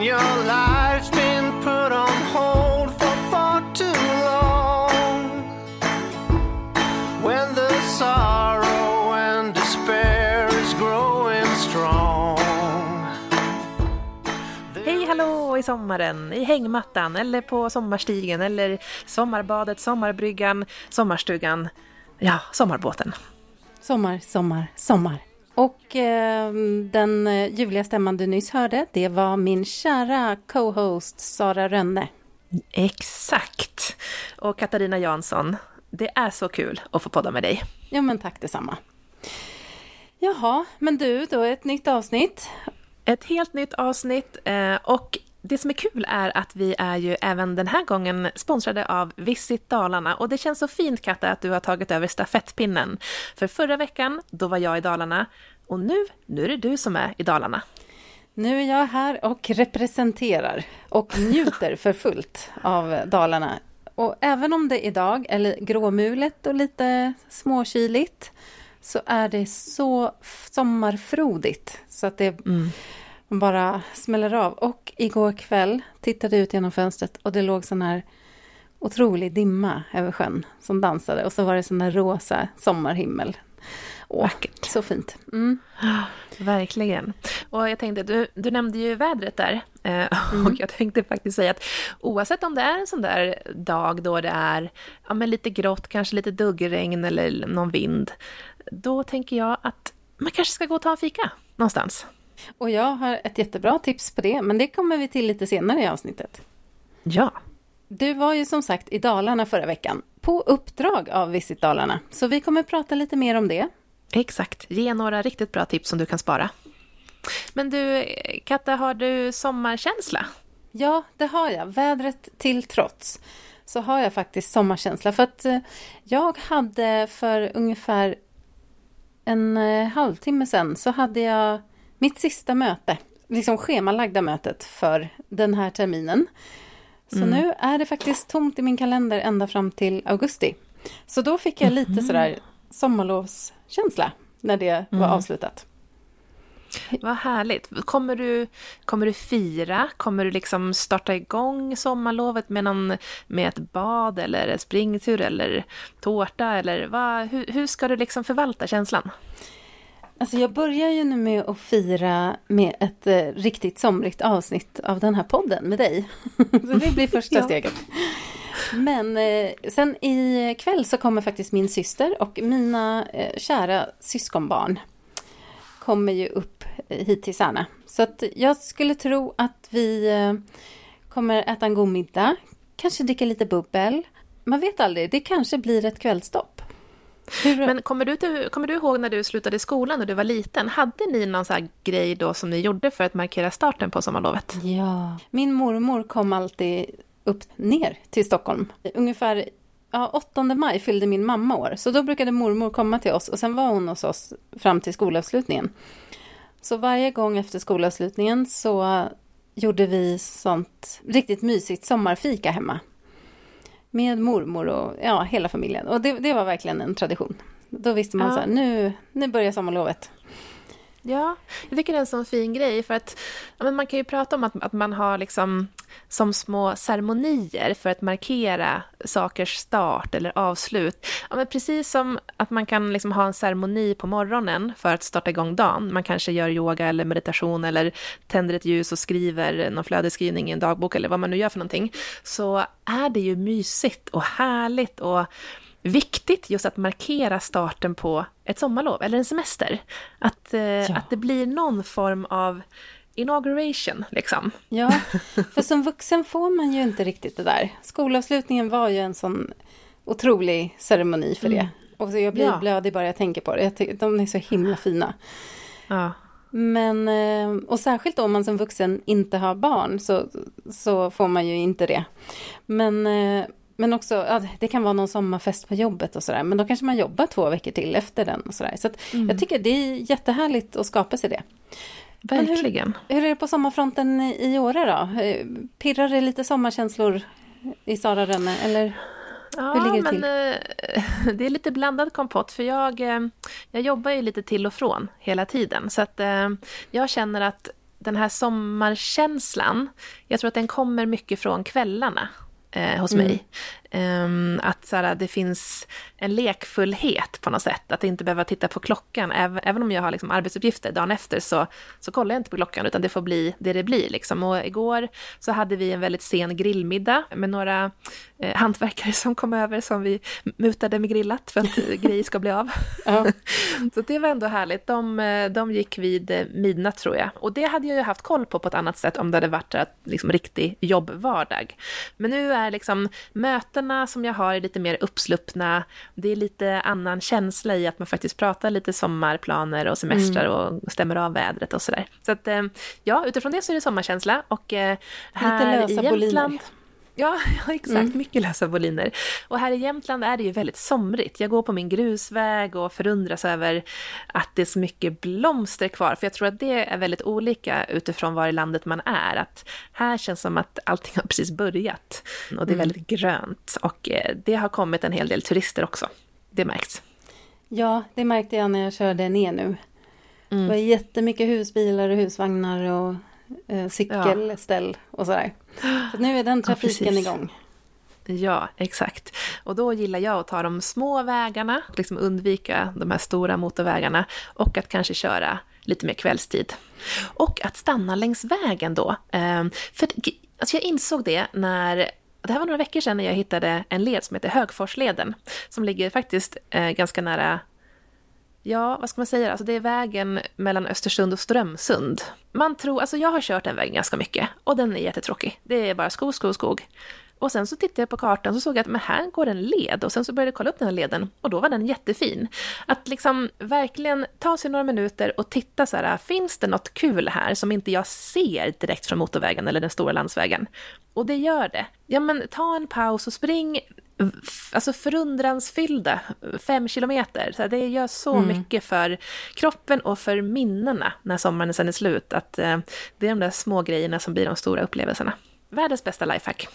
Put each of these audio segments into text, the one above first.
when your life's been put on hold for far too long. When the sorrow and despair is growing strong. Hej hallå i sommaren, i hängmattan eller på sommarstigen eller sommarbadet, sommarbryggan, sommarstugan, ja, sommarbåten. Sommar, sommar, sommar. Och eh, den ljuvliga stämman du nyss hörde, det var min kära co-host Sara Rönne. Exakt! Och Katarina Jansson, det är så kul att få podda med dig. Ja, men tack detsamma. Jaha, men du, då är ett nytt avsnitt. Ett helt nytt avsnitt eh, och det som är kul är att vi är ju även den här gången sponsrade av Visit Dalarna och det känns så fint Katta att du har tagit över stafettpinnen. För förra veckan, då var jag i Dalarna och nu, nu är det du som är i Dalarna. Nu är jag här och representerar och njuter för fullt av Dalarna. Och även om det idag är gråmulet och lite småkyligt så är det så sommarfrodigt så att det mm. Bara smäller av. Och igår kväll tittade jag ut genom fönstret och det låg sån här otrolig dimma över sjön som dansade och så var det sån här rosa sommarhimmel. Åh, Vackert. Så fint. Mm. Verkligen. Och jag tänkte, du, du nämnde ju vädret där. Eh, mm. Och jag tänkte faktiskt säga att oavsett om det är en sån där dag då det är ja, men lite grått, kanske lite duggregn eller någon vind, då tänker jag att man kanske ska gå och ta en fika någonstans. Och jag har ett jättebra tips på det, men det kommer vi till lite senare i avsnittet. Ja. Du var ju som sagt i Dalarna förra veckan, på uppdrag av Visit Dalarna, så vi kommer prata lite mer om det. Exakt, ge några riktigt bra tips som du kan spara. Men du, Katta, har du sommarkänsla? Ja, det har jag. Vädret till trots så har jag faktiskt sommarkänsla. För att eh, jag hade för ungefär en eh, halvtimme sedan så hade jag mitt sista möte, liksom schemalagda mötet för den här terminen. Så mm. nu är det faktiskt tomt i min kalender ända fram till augusti. Så då fick jag lite mm. sådär sommarlovskänsla när det var mm. avslutat. Vad härligt. Kommer du, kommer du fira? Kommer du liksom starta igång sommarlovet med, någon, med ett bad eller en springtur eller tårta? Eller vad, hur, hur ska du liksom förvalta känslan? Alltså jag börjar ju nu med att fira med ett eh, riktigt somrigt avsnitt av den här podden med dig. så det blir första ja. steget. Men eh, sen i kväll så kommer faktiskt min syster och mina eh, kära syskonbarn kommer ju upp eh, hit till Särna. Så att jag skulle tro att vi eh, kommer äta en god middag, kanske dricka lite bubbel. Man vet aldrig, det kanske blir ett kvällstopp. Men kommer du, till, kommer du ihåg när du slutade skolan när du var liten? Hade ni någon sån grej då som ni gjorde för att markera starten på sommarlovet? Ja, min mormor kom alltid upp ner till Stockholm. Ungefär ja, 8 maj fyllde min mamma år, så då brukade mormor komma till oss och sen var hon hos oss fram till skolavslutningen. Så varje gång efter skolavslutningen så gjorde vi sånt riktigt mysigt sommarfika hemma. Med mormor och ja, hela familjen. Och det, det var verkligen en tradition. Då visste man ja. så här, nu, nu börjar sommarlovet. Ja, jag tycker det är en sån fin grej för att ja, man kan ju prata om att, att man har liksom som små ceremonier för att markera sakers start eller avslut. Ja, men precis som att man kan liksom ha en ceremoni på morgonen för att starta igång dagen. Man kanske gör yoga eller meditation eller tänder ett ljus och skriver någon flödeskrivning i en dagbok eller vad man nu gör för någonting. Så är det ju mysigt och härligt och viktigt just att markera starten på ett sommarlov eller en semester. Att, eh, ja. att det blir någon form av inauguration, liksom. Ja, för som vuxen får man ju inte riktigt det där. Skolavslutningen var ju en sån otrolig ceremoni för det. Mm. Och så jag blir ja. blödig bara jag tänker på det. Jag tycker, de är så himla fina. Ja. Men, eh, och särskilt om man som vuxen inte har barn så, så får man ju inte det. Men, eh, men också, ja, det kan vara någon sommarfest på jobbet och sådär. Men då kanske man jobbar två veckor till efter den och sådär. Så, så mm. jag tycker det är jättehärligt att skapa sig det. Verkligen. Hur, hur, är det på sommarfronten i Åre då? Eh, pirrar det lite sommarkänslor i Sara Rönne, eller? Ja, Hur ligger det till? men eh, det är lite blandad kompott för jag, eh, jag jobbar ju lite till och från hela tiden. Så att jag känner att den här sommarkänslan, jag tror att den kommer mycket från kvällarna eh, hos Mm. mig. Ehm, att så här, det finns en lekfullhet på något sätt, att inte behöva titta på klockan. Även, även om jag har liksom arbetsuppgifter dagen efter så, så kollar jag inte på klockan, utan det får bli det det blir. Liksom. Och igår så hade vi en väldigt sen grillmiddag med några eh, hantverkare som kom över som vi mutade med grillat för att grejer ska bli av. Så det var ändå härligt. De, eh, de gick vid eh, midnatt tror jag. Och det hade jag ju haft koll på på ett annat sätt om det hade varit liksom, riktig jobbvardag. Men nu är liksom mötena som jag har är lite mer uppsluppna. Det är lite annan känsla i att man faktiskt pratar lite sommarplaner och semestrar och stämmer av vädret och sådär. Så att eh, ja, utifrån det så är det sommarkänsla. Och eh, här lösa i boliner. Ja, ja exakt. Mycket lösa boliner. Och här i Jämtland är det ju väldigt somrigt. Jag går på min grusväg och förundras över att det är så mycket blomster kvar. För jag tror att det är väldigt olika utifrån var i landet man är. Att här känns som att allting har precis börjat. Och det är väldigt grönt. Och eh, det har kommit en hel del turister också. Det märks. ja, det märkte jag när jag körde ner nu. Det var jättemycket husbilar och husvagnar och eh, cykelställ och sådär. Så nu är den trafiken precis. igång. Ja, exakt. Och då gillar jag att ta de små vägarna, liksom undvika de här stora motorvägarna och att kanske köra lite mer kvällstid. Och att stanna längs vägen då. Ehm, För alltså jag insåg det när det här var några veckor sedan när jag hittade en led som heter Högforsleden, som ligger faktiskt eh, ganska nära Ja, vad ska man säga? Alltså det är vägen mellan Östersund och Strömsund. Man tror, alltså jag har kört den vägen ganska mycket och den är jättetråkig. Det är bara skog, skog, skog. Och sen så tittade jag på kartan och såg jag att men här går en led och sen så började jag kolla upp den här leden och då var den jättefin. Att liksom verkligen ta sig några minuter och titta så här, finns det något kul här som inte jag ser direkt från motorvägen eller den stora landsvägen? Och det gör det. Ja men ta en paus och spring alltså förundransfyllda fem kilometer. Så det gör så mycket för kroppen och för minnena när sommaren sen är slut. Att eh, det är de där små grejerna som blir de stora upplevelserna. Världens bästa lifehack.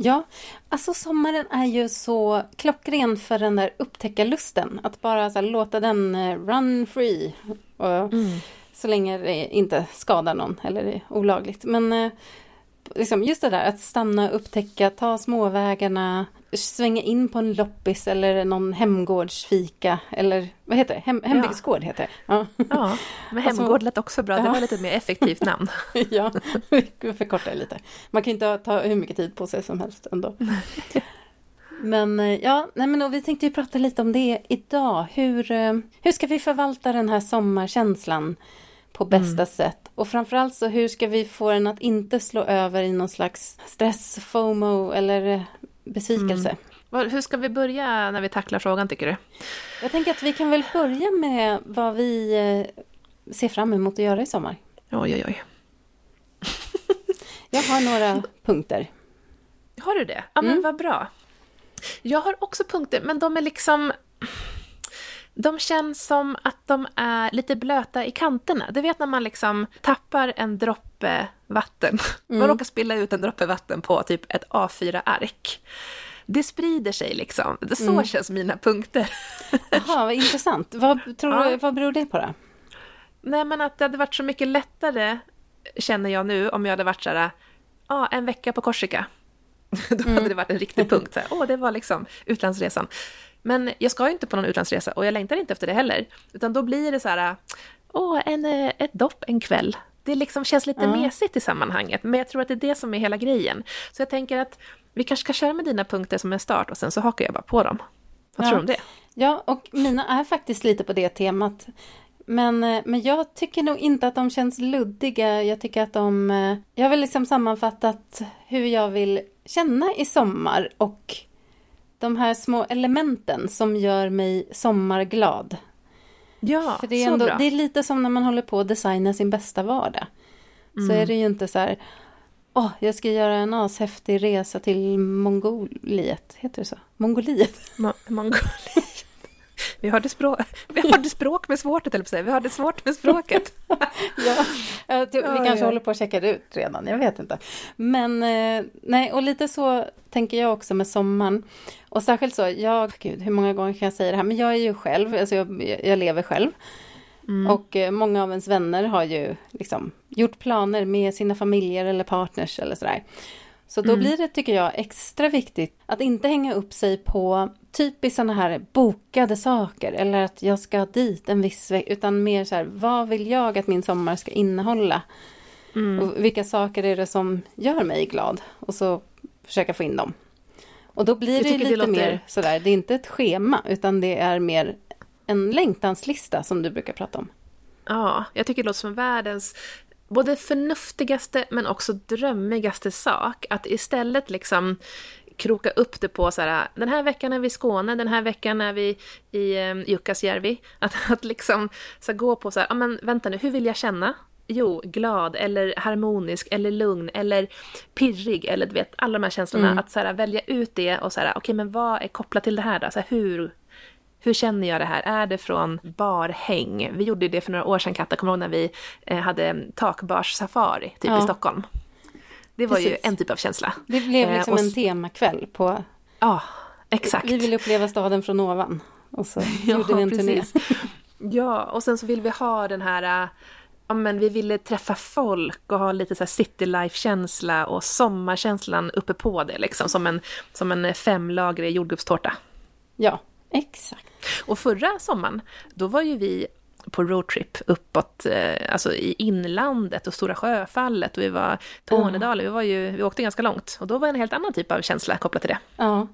Ja, alltså sommaren är ju så klockren för den där upptäckarlusten. Att bara här, låta den eh, run free. Och, Så länge det inte skadar någon eller är olagligt. Men eh, liksom just det där att stanna, upptäcka, ta småvägarna, svänga in på en loppis eller någon hemgårdsfika. Eller vad heter det? Hem, hembygdsgård heter det. Ja, Ja, men Alltså- hemgård lät också bra. Det Ja. var lite mer effektivt namn. ja vi förkortar det lite. Man kan inte ta hur mycket tid på sig som helst ändå. Men eh, ja, nej men vi tänkte ju prata lite om det idag. Hur, eh, hur ska vi förvalta den här sommarkänslan på bästa sätt? Och framförallt så hur ska vi få den att inte slå över i någon slags stress, FOMO eller besvikelse? Vad- Hur ska vi börja när vi tacklar frågan tycker du? Jag tänker att vi kan väl börja med vad vi eh, ser fram emot att göra i sommar. Oj, oj, oj. Jag har några punkter. Har du det? Ja, men Mm. vad bra. Jag har också punkter, men de är liksom... De känns som att de är lite blöta i kanterna. Du vet när man liksom tappar en droppe vatten. Man råkar spilla ut en droppe vatten på typ ett A4-ark. Det sprider sig liksom. Det- Så känns mina punkter. Jaha, vad intressant. Vad, tror Ja. du, vad beror det på då? Nej, men att det hade varit så mycket lättare, känner jag nu, om jag hade varit så här, ja, en vecka på Korsika. Då hade det varit en riktig punkt. Så här, Åh, det var liksom utlandsresan. Men jag ska ju inte på någon utlandsresa och jag längtar inte efter det heller. Utan då blir det så här, åh, en, eh, ett dopp en kväll. Det liksom känns lite Ja. mesigt i sammanhanget, men jag tror att det är det som är hela grejen. Så jag tänker att vi kanske ska köra med dina punkter som en start och sen så hakar jag bara på dem. Vad Ja. tror du om det? Ja, och mina är faktiskt lite på det temat. Men, eh, men jag tycker nog inte att de känns luddiga. Jag tycker att de... eh, Jag har väl liksom sammanfattat hur jag vill känna i sommar och de här små elementen som gör mig sommarglad. Ja, För det är, så ändå, bra. det är lite som när man håller på att designa sin bästa vardag. Så Mm. är det ju inte så här... Åh, jag ska göra en ashäftig resa till Mongoliet. Heter det så? Mongoliet? Mo- Mongoliet. Vi har det språk, vi har det språk med svårt, eller att säga. Vi har det svårt med språket. ja, jag tror, vi kanske ja. håller på att checka det ut redan, jag vet inte. Men eh, nej, och lite så tänker jag också med sommaren. Och särskilt så, jag, gud hur många gånger kan jag säga det här, men jag är ju själv, alltså jag, jag lever själv. Och eh, många av ens vänner har ju liksom gjort planer med sina familjer eller partners eller sådär. Så då blir det, tycker jag, extra viktigt att inte hänga upp sig på typiskt sådana här bokade saker eller att jag ska dit en viss vecka, utan mer så här, vad vill jag att min sommar ska innehålla? Och vilka saker är det som gör mig glad? Och så försöka få in dem. Och då blir Jag det lite det låter- mer sådär, det är inte ett schema utan det är mer en längtanslista som du brukar prata om. Ja, jag tycker det låter som världens både förnuftigaste men också drömmigaste sak. Att istället liksom kroka upp det på så här, den här veckan är vi i Skåne, den här veckan är vi i eh, Jukkasjärvi. Att, att liksom så gå på så här, men vänta nu, hur vill jag känna? Jo, glad eller harmonisk eller lugn eller pirrig eller du vet alla de här känslorna. Att så här, välja ut det och så här, okej men vad är kopplat till det här då? Så här, hur, hur känner jag det här? Är det från barhäng? Vi gjorde ju det för några år sedan, Katta, kommer du ihåg när vi eh, hade takbars-safari typ Ja. i Stockholm? Det var ju Precis. en typ av känsla. Det blev Eh, liksom och en temakväll på Ja, exakt. Vi vill uppleva staden från ovan. Och så Ja, gjorde vi en turné. Ja, och sen så vill vi ha den här... äh, Ja, men vi ville träffa folk och ha lite så här city life-känsla och sommarkänslan uppe på det, liksom som en, som en femlagrig jordgubbstårta. Ja, exakt. Och förra sommaren, då var ju vi på roadtrip uppåt, eh, alltså i inlandet och Stora Sjöfallet och vi var Tornedalen, vi, var ju, vi åkte ganska långt. Och då var en helt annan typ av känsla kopplat till det. Ja.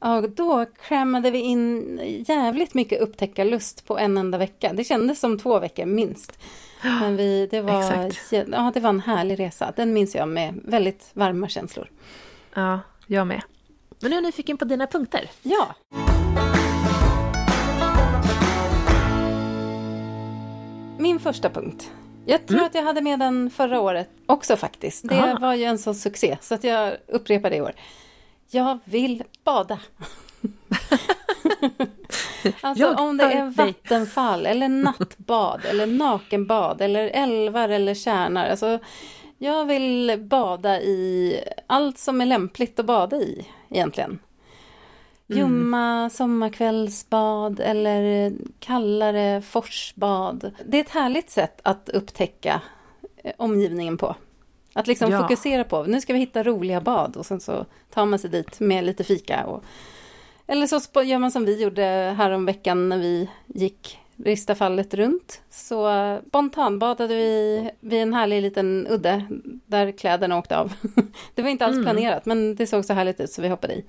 Ja, då krämade vi in jävligt mycket upptäckarlust på en enda vecka. Det kändes som två veckor minst. Men vi, det, var, Exakt. ja, det var en härlig resa. Den minns jag med väldigt varma känslor. Ja, jag med. Men nu är jag nyfiken på dina punkter. Ja. Min första punkt. Jag tror att jag hade med den förra året också faktiskt. Det Aha. var ju en sån succé så att jag upprepar det i år. Jag vill bada. alltså Jag om det är vattenfall eller nattbad eller nakenbad eller älvar eller tjärnar. Alltså, jag vill bada i allt som är lämpligt att bada i egentligen. Ljumma sommarkvällsbad eller kallare forsbad. Det är ett härligt sätt att upptäcka eh, omgivningen på. Att liksom Ja. fokusera på, nu ska vi hitta roliga bad och sen så tar man sig dit med lite fika. Och, eller så gör man som vi gjorde härom veckan när vi gick Ristafallet runt. Så eh, spontanbadade vi vid en härlig liten udde där kläderna åkte av. Det var inte alls planerat men det såg så härligt ut så vi hoppade i.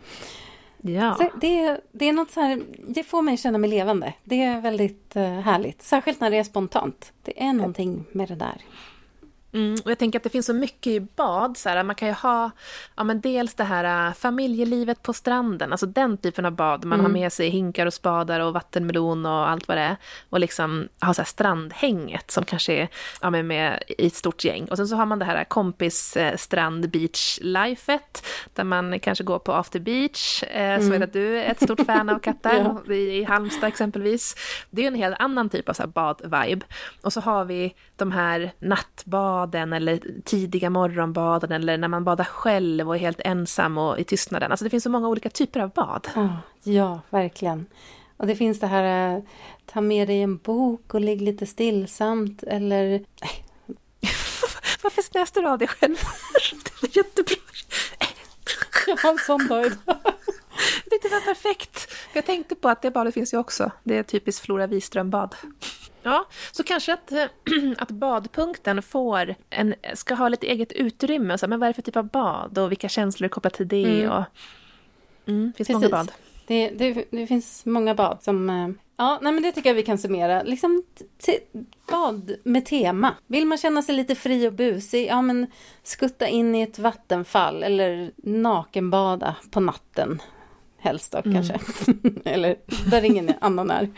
Ja. Så det, det är något så här, det får mig känna mig levande. Det är väldigt eh, härligt. Särskilt när det är spontant. Det är någonting med det där. Mm, och jag tänker att det finns så mycket i bad, så här, man kan ju ha ja, men dels det här äh, familjelivet på stranden, alltså den typen av bad, man har med sig hinkar och spadar och vattenmelon och allt vad det är. Och liksom ha så här strandhänget som kanske är ja, men med i ett stort gäng. Och sen så har man det här kompis eh, strand beach lifet där man kanske går på after beach, eh, som vet att du är ett stort fan av Katta, i, i Halmstad exempelvis. Det är en helt annan typ av bad-vibe. Och så har vi de här nattbaden eller tidiga morgonbaden eller när man badar själv och är helt ensam och i tystnaden. Alltså det finns så många olika typer av bad. Ja, ja, verkligen. Och det finns det här, eh, ta med dig en bok och ligg lite stillsamt eller... Varför snäste du av dig själv? Det var jättebra. Jag har en sån dag idag. Jag tyckte det var perfekt. Jag tänkte på att det badet finns ju också. Det är typiskt Flora Wiström-bad. Ja, så kanske att, eh, att badpunkten får en, ska ha lite eget utrymme. Så, men vad är det för typ av bad och vilka känslor är kopplat till det? Mm. Och, mm, det finns många Precis. bad. Det, det, det finns många bad som... eh, Ja, nej men det tycker jag vi kan summera. Liksom bad med tema. Vill man känna sig lite fri och busig, ja men skutta in i ett vattenfall eller nakenbada på natten. Helst då kanske. eller där ingen annan är.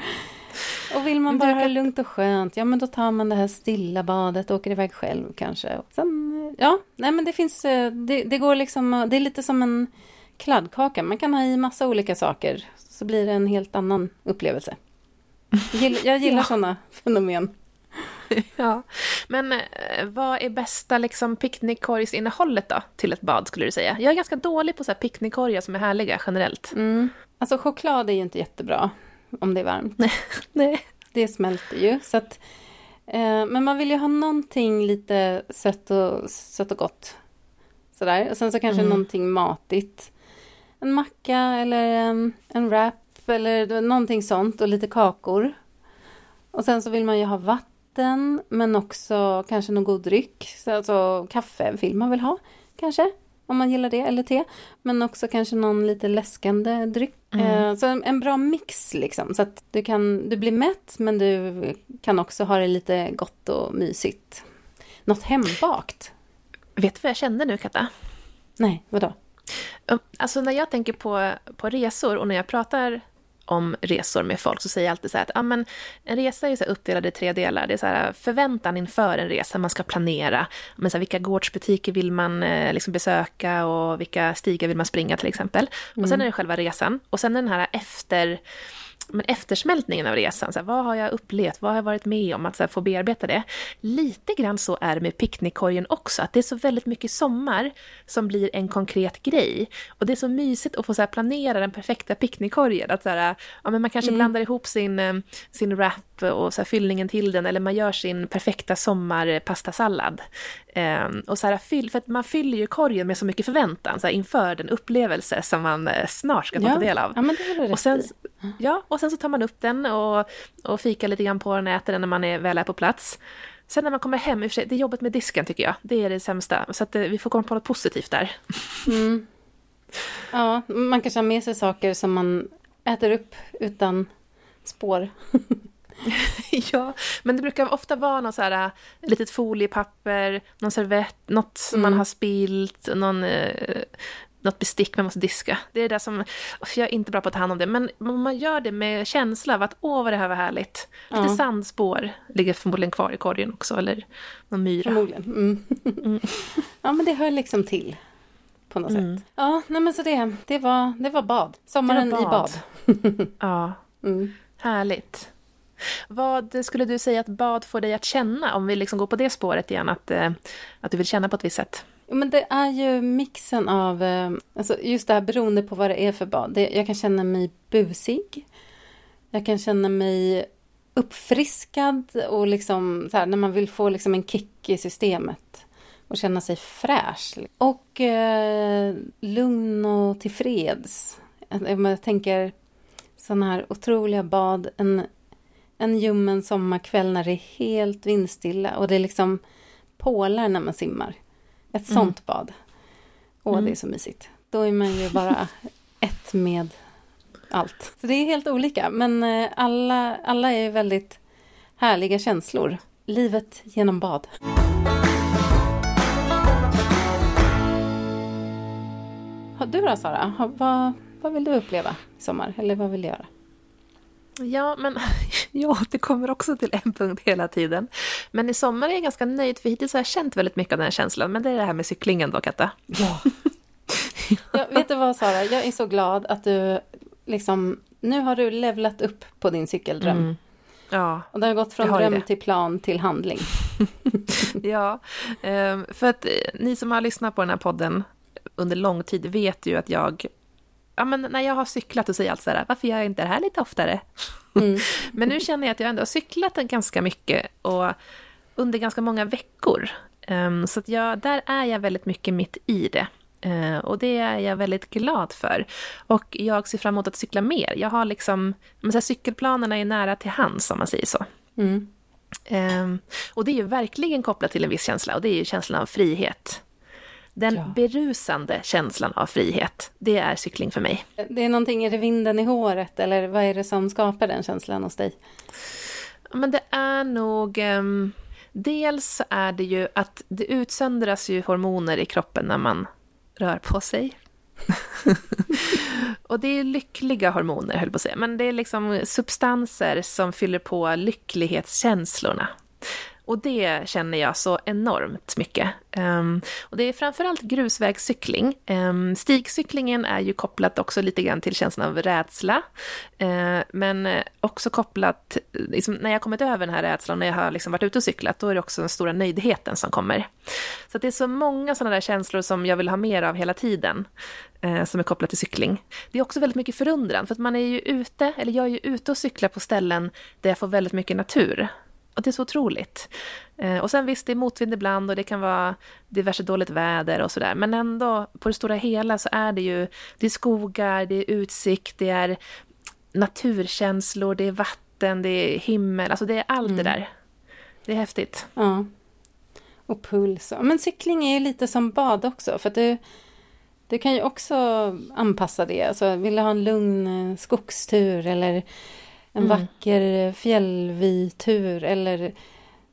Och vill man bara ha lugnt och skönt, ja men då tar man det här stilla badet och åker iväg själv kanske. Sen, eh, ja, nej men det finns, eh, det, det går liksom, det är lite som en kladdkaka. Man kan ha i massa olika saker, så blir det en helt annan upplevelse. Jag gillar, jag gillar Ja. sådana fenomen. Ja. Men eh, vad är bästa liksom, picknickkorgsinnehållet då till ett bad skulle du säga? Jag är ganska dålig på så här picknickkorgar som är härliga generellt. Mm. Alltså choklad är ju inte jättebra om det är varmt. Nej. det smälter ju. Så att, eh, men man vill ju ha någonting lite sött och, sött och gott. Sådär. Och sen så kanske Mm. någonting matigt. En macka eller en, en wrap eller någonting sånt och lite kakor. Och sen så vill man ju ha vatten men också kanske någon god dryck. Så alltså kaffe vill man väl ha kanske. Om man gillar det, eller te. Men också kanske någon lite läskande dryck. Mm. Eh, så en, bra mix liksom. Så att du, kan, du blir mätt men du kan också ha det lite gott och mysigt. Något hembakt? Vet du vad jag kände nu, Katta? Nej, vadå? Alltså när jag tänker på, på resor och när jag pratar om resor med folk så säger jag alltid så här att ja, men en resa är ju så uppdelad i tre delar. Det är så här förväntan inför en resa, man ska planera. Men så här, vilka gårdsbutiker vill man eh, liksom besöka och vilka stigar vill man springa till exempel. Och sen är det själva resan och sen den här efter men eftersmältningen av resan, så här, vad har jag upplevt, vad har jag varit med om, att så här, få bearbeta det. Lite grann så är det med picknickkorgen också, att det är så väldigt mycket sommar som blir en konkret grej. Och det är så mysigt att få så här, planera den perfekta picknickkorgen, att så här, ja, men man kanske blandar ihop sin, eh, sin wrap och så här, fyllningen till den, eller man gör sin perfekta sommarpastasallad. Ehm, och så här, fyll, för att man fyller ju korgen med så mycket förväntan så här, inför den upplevelse som man eh, snart ska ta del av. Ja, men det Och sen, ja, och sen så tar man upp den och, och fikar lite grann på den och äter den när man är, väl är på plats. Sen när man kommer hem, i och för sig, det är jobbet med disken tycker jag, det är det sämsta. Så att eh, vi får komma på något positivt där. Mm. Ja, man kanske har med sig saker som man äter upp utan spår. ja, men det brukar ofta vara något så här äh, litet foliepapper, någon servett, något som man Mm. har spilt, någon, eh, något bestick man måste diska. Det är det som, jag är inte bra på att ta hand om det, men man gör det med känsla av att åh vad det här var härligt. Lite Ja. sandspår ligger förmodligen kvar i korgen också, eller någon myra. Förmodligen. Mm. ja, men det hör liksom till. På något Mm. sätt. Ja, nej men så det, det, var, det var bad. Sommaren Det var i bad. bad. Ja, Mm. härligt. Vad skulle du säga att bad får dig att känna, om vi liksom går på det spåret igen, att, eh, att du vill känna på ett visst sätt? Men det är ju mixen av, eh, alltså just det här beroende på vad det är för bad. Jag kan känna mig busig. Jag kan känna mig uppfriskad och liksom så här, när man vill få liksom en kick i systemet. Och känna sig fräsch. Och eh, lugn och tillfreds. Jag, jag tänker sådana här otroliga bad. En, en ljummen sommarkväll när det är helt vindstilla och det är liksom pålar när man simmar. Ett sånt bad. Åh, Mm. det är så mysigt. Då är man ju bara ett med allt. Så det är helt olika, men eh, alla, alla är väldigt härliga känslor. Livet genom bad. Du då Sara, vad, vad vill du uppleva i sommar? Eller vad vill du göra? Ja, men jag återkommer också till en punkt hela tiden. Men i sommar är jag ganska nöjd, för hittills har jag känt väldigt mycket av den här känslan. Men det är det här med cyklingen då, Katta. Ja. ja, vet du vad Sara, jag är så glad att du liksom, nu har du levlat upp på din cykeldröm. Mm. Ja, Och det har gått från dröm det. till plan till handling. ja. ehm, för att eh, ni som har lyssnat på den här podden under lång tid vet ju att jag Ja, men när jag har cyklat så säger jag alltid så här, varför gör jag inte det här lite oftare? Mm. Men nu känner jag att jag ändå har cyklat ganska mycket och under ganska många veckor. Ehm, Så att jag, där är jag väldigt mycket mitt i det. Eh, Och det är jag väldigt glad för. Och jag ser fram emot att cykla mer. Jag har liksom, men så här, cykelplanerna är nära till hands om man säger så. Mm. Ehm, Och det är ju verkligen kopplat till en viss känsla och det är ju känslan av frihet. Den Ja. berusande känslan av frihet, det är cykling för mig. Det är någonting, är det vinden i håret eller vad är det som skapar den känslan hos dig? Men det är nog... ehm, dels är det ju att det utsöndras ju hormoner i kroppen när man rör på sig. och det är lyckliga hormoner, höll på att säga. Men det är liksom substanser som fyller på lycklighetskänslorna. Och det känner jag så enormt mycket. Um, och det är framförallt grusvägscykling. Um, stigcyklingen är ju kopplat också lite grann till känslan av rädsla. Uh, men också kopplat, liksom, när jag kommit över den här rädslan, när jag har liksom varit ute och cyklat, då är det också den stora nöjdheten som kommer. Så det är så många sådana där känslor som jag vill ha mer av hela tiden, uh, som är kopplat till cykling. Det är också väldigt mycket förundran, för att man är ju ute, eller jag är ju ute och cyklar på ställen där jag får väldigt mycket natur. Och det är så otroligt. Eh, och sen visst, det är motvind ibland och det kan vara diverse dåligt väder och sådär. Men ändå, på det stora hela så är det ju, det är skogar, det är utsikt, det är naturkänslor, det är vatten, det är himmel, alltså det är allt mm. det där. Det är häftigt. Ja. Och puls. Men cykling är ju lite som bad också, för att du, du kan ju också anpassa det. Alltså, vill du ha en lugn eh, skogstur eller en mm. vacker fjällvitur eller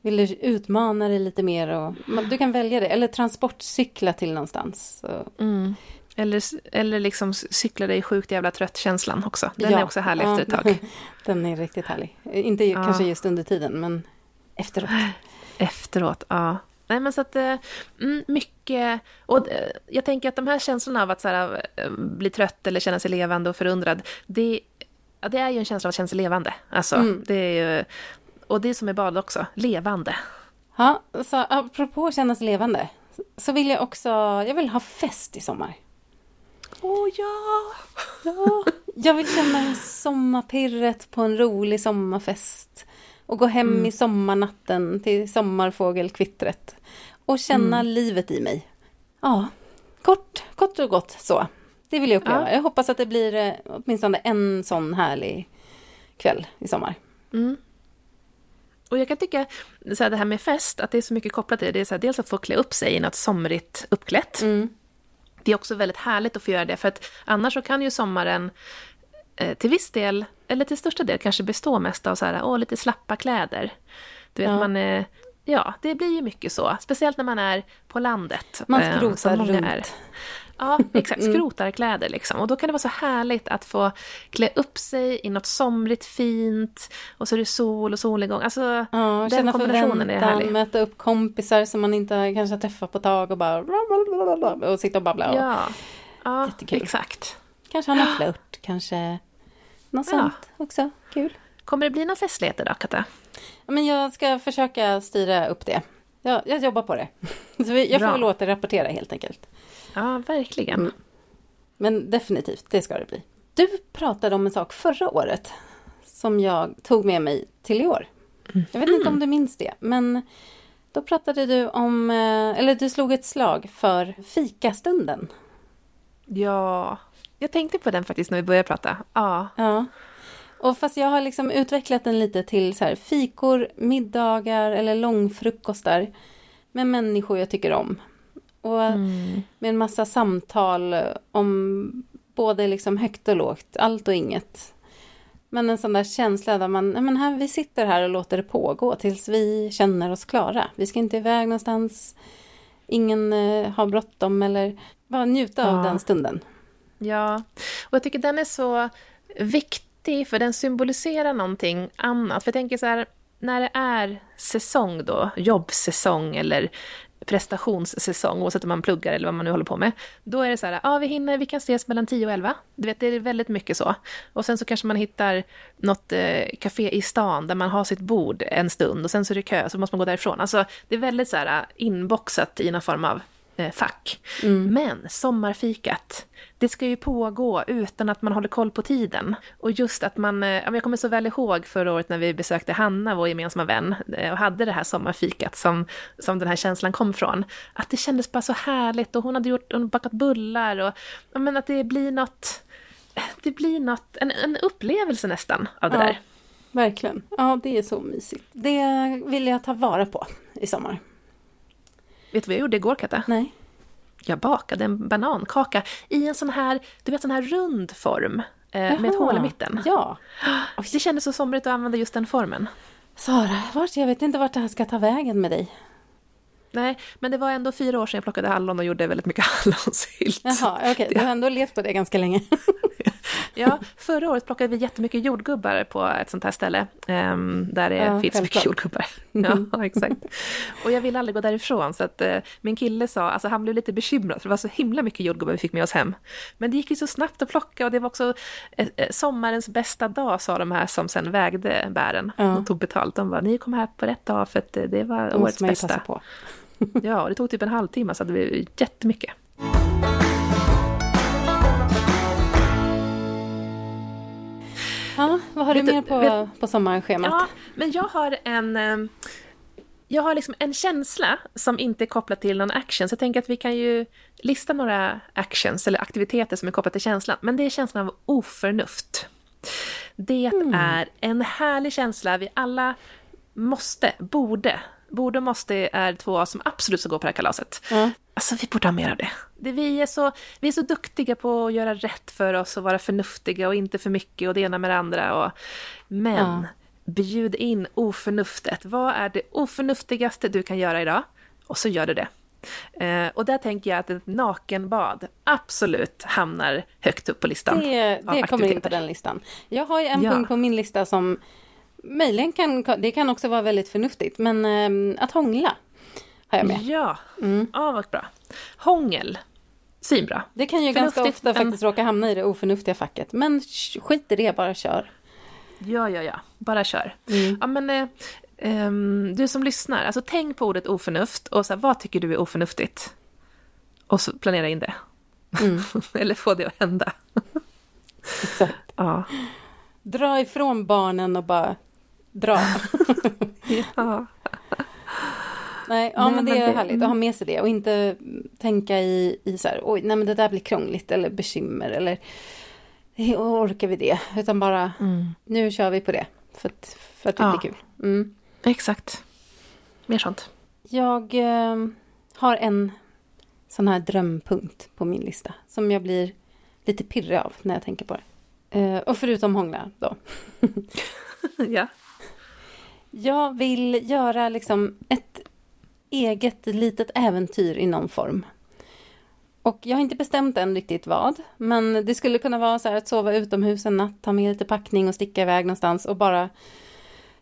vill du utmana dig lite mer? Och, du kan välja det, eller transportcykla till någonstans. Mm. Eller, eller liksom cykla dig sjukt jävla trött-känslan också. Den ja. är också härlig ja. efter ett tag. Den är riktigt härlig. Inte ja. kanske just under tiden, men efteråt. Efteråt, ja. Nej men så att, eh, mm, mycket, och jag tänker att de här känslorna av att så här, eh, bli trött eller känna sig levande och förundrad, det Ja, det är ju en känsla av att känna sig levande. Alltså, mm. det är ju, och det är som är bad också, levande. Ja, så apropå att känna sig levande, så vill jag också, jag vill ha fest i sommar. Åh oh, ja! ja! Jag vill känna sommarpirret på en rolig sommarfest. Och gå hem mm. i sommarnatten till sommarfågelkvittret. Och känna mm. livet i mig. Ja, kort, kort och gott så. Det vill jag uppleva. Ja. Jag hoppas att det blir eh, åtminstone en sån härlig kväll i sommar. Mm. Och jag kan tycka, så här, det här med fest, att det är så mycket kopplat till det. Det är så här, dels att få klä upp sig i något somrigt uppklätt. Mm. Det är också väldigt härligt att få göra det, för att annars så kan ju sommaren eh, till viss del, eller till största del, kanske bestå mest av så här, åh, lite slappa kläder. Du vet, ja. man är, ja, det blir ju mycket så. Speciellt när man är på landet. Man skrotar eh, runt. Är. Ja, exakt. Mm. Skrotarkläder liksom. Och då kan det vara så härligt att få klä upp sig i något somrigt fint och så är det sol och solnedgång. Alltså, ja, den kombinationen är härlig. Möta upp kompisar som man inte kanske har träffat på ett tag och bara och sitta och babbla. Ja, ja Jättekul. exakt. Kanske ha någon flört, kanske något ja. sånt också. Kul. Kommer det bli några festligheter då, Katta? Ja, men jag ska försöka styra upp det. Jag, jag jobbar på det. Så jag får väl återrapportera helt enkelt. Ja, verkligen. Mm. Men definitivt, det ska det bli. Du pratade om en sak förra året som jag tog med mig till i år. Jag vet inte om du minns det, men då pratade du om, eh, eller du slog ett slag för fikastunden. Ja, jag tänkte på den faktiskt när vi började prata. Ja. ja. Och fast jag har liksom utvecklat den lite till så här fikor, middagar eller långfrukostar med människor jag tycker om. Och mm. med en massa samtal om både liksom högt och lågt, allt och inget. Men en sån där känsla där man, men här, vi sitter här och låter det pågå tills vi känner oss klara. Vi ska inte iväg någonstans, ingen eh, har bråttom eller bara njuta ja. av den stunden. Ja, och jag tycker den är så viktig för den symboliserar någonting annat. För jag tänker så här, när det är säsong då, jobbsäsong eller prestationssäsong, oavsett om man pluggar eller vad man nu håller på med, då är det så här, ja ah, vi hinner, vi kan ses mellan 10 och 11. Du vet, det är väldigt mycket så. Och sen så kanske man hittar något eh, café i stan där man har sitt bord en stund och sen så är det kö, så måste man gå därifrån. Alltså, det är väldigt så här eh, inboxat i någon form av eh, fack. Mm. Men sommarfikat, det ska ju pågå utan att man håller koll på tiden. Och just att man, eh, jag kommer så väl ihåg förra året när vi besökte Hanna, vår gemensamma vän, eh, och hade det här sommarfikat som, som den här känslan kom från. Att det kändes bara så härligt och hon hade gjort, hon bakat bullar och, men att det blir något, det blir något, en, en upplevelse nästan av det ja, där. Verkligen. Ja, det är så mysigt. Det vill jag ta vara på i sommar. Vet du vad jag gjorde igår, Katta? Nej. Jag bakade en banankaka i en sån här, du vet, sån här rund form. Eh, med ett hål i mitten. Ja. Det kändes så somrigt att använda just den formen. Sara, vart, jag vet inte vart det här ska ta vägen med dig. Nej, men det var ändå fyra år sedan jag plockade hallon och gjorde väldigt mycket hallonsylt. Jaha, okej. Okay. Du har ändå levt på det ganska länge. Ja, förra året plockade vi jättemycket jordgubbar på ett sånt här ställe. Um, där det Ja, finns mycket jordgubbar. Ja, exakt. Och jag ville aldrig gå därifrån, så att eh, min kille sa, alltså han blev lite bekymrad, för det var så himla mycket jordgubbar vi fick med oss hem. Men det gick ju så snabbt att plocka och det var också eh, sommarens bästa dag, sa de här som sen vägde bären Ja. och tog betalt. De bara, ni kom här på rätt dag för att det var årets bästa. på. Ja, och det tog typ en halvtimme så hade vi jättemycket. Ja, vad har du Vet du- mer på, vet- på sommarschemat? Ja, men jag har en... eh, Jag har liksom en känsla som inte är kopplad till någon action, så jag tänker att vi kan ju lista några actions eller aktiviteter som är kopplade till känslan. Men det är känslan av oförnuft. Det är en härlig känsla vi alla måste, borde, borde och måste är två som absolut ska gå på det här kalaset. Ja. Alltså vi borde ha mer av det. det vi, är så, vi är så duktiga på att göra rätt för oss och vara förnuftiga och inte för mycket och det ena med det andra. Och, men Ja. bjud in oförnuftet. Vad är det oförnuftigaste du kan göra idag? Och så gör du det. Eh, och där tänker jag att ett nakenbad absolut hamnar högt upp på listan. Det, det kommer in på den listan. Jag har ju en Ja. punkt på min lista som möjligen kan, det kan också vara väldigt förnuftigt, men eh, att hångla har jag med. Ja, Mm. ja vad bra. Hångel, svinbra. Det kan ju ganska Förnuftigt, ofta men- faktiskt råka hamna i det oförnuftiga facket, men skit i det, bara kör. Ja, ja, ja. Bara kör. Mm. Ja, men eh, ehm, du som lyssnar, alltså tänk på ordet oförnuft och så här, vad tycker du är oförnuftigt? Och så planera in det. Mm. Eller få det att hända. Exakt. Ja. Dra ifrån barnen och bara dra. ja. Nej, ja Nej, men det men är det- härligt att ha med sig det och inte tänka i, i så här, oj, nej men det där blir krångligt eller bekymmer eller "Eh, orkar vi det? Utan bara, Mm. nu kör vi på det. För att, för att det Ja. blir kul. Mm. Exakt. Mer sånt. Jag eh, har en sån här drömpunkt på min lista som jag blir lite pirrig av när jag tänker på det. Eh, och förutom hångla då. ja. Jag vill göra liksom ett eget litet äventyr i någon form. Och jag har inte bestämt än riktigt vad, men det skulle kunna vara så här att sova utomhus en natt, ta med lite packning och sticka iväg någonstans och bara